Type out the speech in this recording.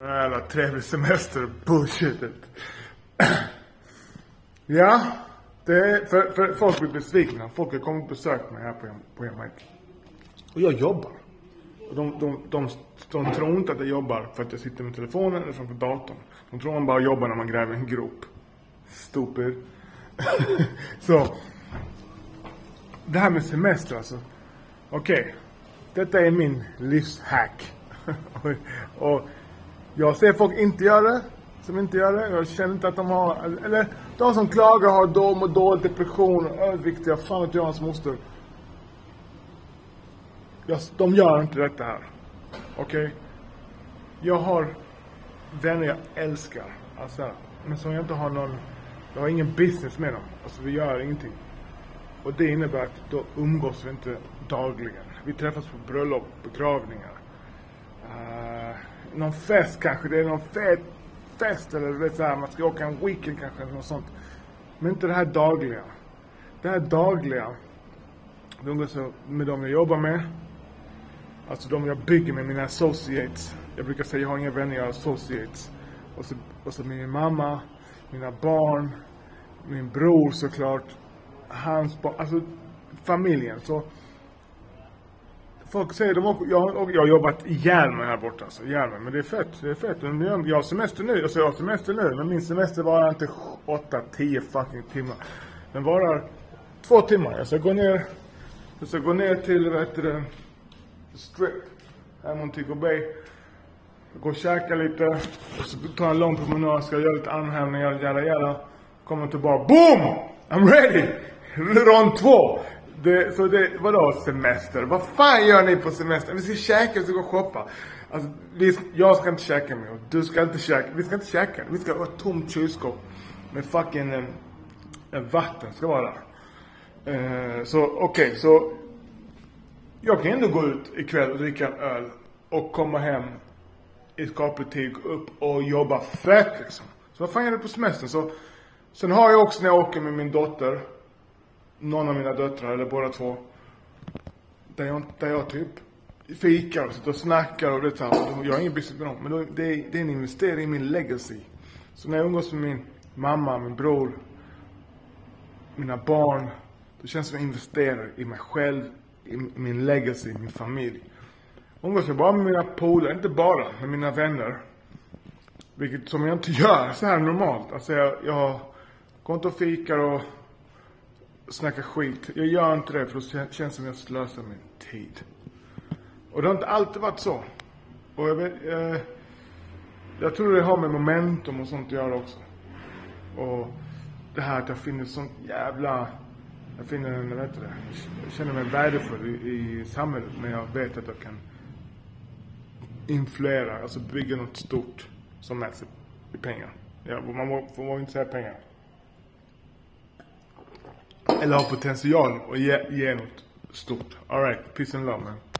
Jävla trevlig semester bullshitet. ja, det är, för, för folk blir besvikna. Folk har kommit och besökt mig här på, på Jamaica. Och jag jobbar. Och de, de, de, de tror inte att jag jobbar för att jag sitter med telefonen eller framför datorn. De tror man bara jobbar när man gräver en grop. Stupid. Så. Det här med semester alltså. Okej. Detta är min livshack. och, och jag ser folk inte göra det. Som inte gör det. Jag känner inte att de har, eller de som klagar har då och dålig depression och överviktiga. Fan vet jag hans moster. Jag, de gör inte detta här. Okej? Jag har vänner jag älskar. Alltså, men som jag inte har någon, jag har ingen business med dem. Alltså vi gör ingenting. Och det innebär att då umgås vi inte dagligen. Vi träffas på bröllop, begravningar. Någon fest kanske, det är någon fet fest eller du vet så här, man ska åka en weekend kanske eller något sånt. Men inte det här dagliga. Det här dagliga, vi umgås med de jag jobbar med. Alltså de jag bygger med, mina associates. Jag brukar säga jag har inga vänner, jag har associates. Och så, och så min mamma, mina barn, min bror såklart, hans barn, alltså familjen. Så Folk säger, de åker, jag, jag har jobbat ihjäl mig här borta alltså, ihjäl mig. Men det är fett, det är fett. Jag har semester nu, alltså jag har semester nu. Men min semester varar inte 8-10 fucking timmar. Den varar två timmar. Jag ska gå ner, jag ska gå ner till, vad heter det, strip. Här Montego Bay. Gå och käka lite. Och så ta en lång promenad, ska göra lite armhävningar, jada jada. Kommer tillbaka, BOOM! I'm ready! Rond två! Det, så det, vadå semester? Vad fan gör ni på semester? Vi ska käka, vi ska gå och shoppa. Alltså, vi, jag ska inte käka mer och du ska inte käka. Vi ska inte käka. Vi ska ha ett tomt kylskåp med fucking en, en vatten ska vara där. Eh, så okej, okay, så jag kan ändå gå ut ikväll och dricka en öl och komma hem i skaplig tid, gå upp och jobba fett liksom. Så vad fan gör du på semestern? Så, sen har jag också när jag åker med min dotter någon av mina döttrar, eller båda två. Där jag, där jag typ fikar och sitter och snackar och det så Jag har ingen business med dem. Men då, det, är, det är en investering i min legacy. Så när jag umgås med min mamma, min bror, mina barn. Då känns det som jag investerar i mig själv, i min legacy, min familj. Umgås jag bara med mina polare, inte bara, med mina vänner. Vilket som jag inte gör så här normalt. Alltså jag, jag går inte och fikar och snacka skit. Jag gör inte det för det känns som jag slösar min tid. Och det har inte alltid varit så. Och jag vet, eh, jag tror det har med momentum och sånt att göra också. Och det här att jag finner sånt jävla, jag finner en, vet det, jag känner mig värdefull i, i samhället men jag vet att jag kan influera, alltså bygga något stort som mäts i pengar. Ja, man får inte säga pengar eller har potential att ge, ge något stort. Alright, peace and love man.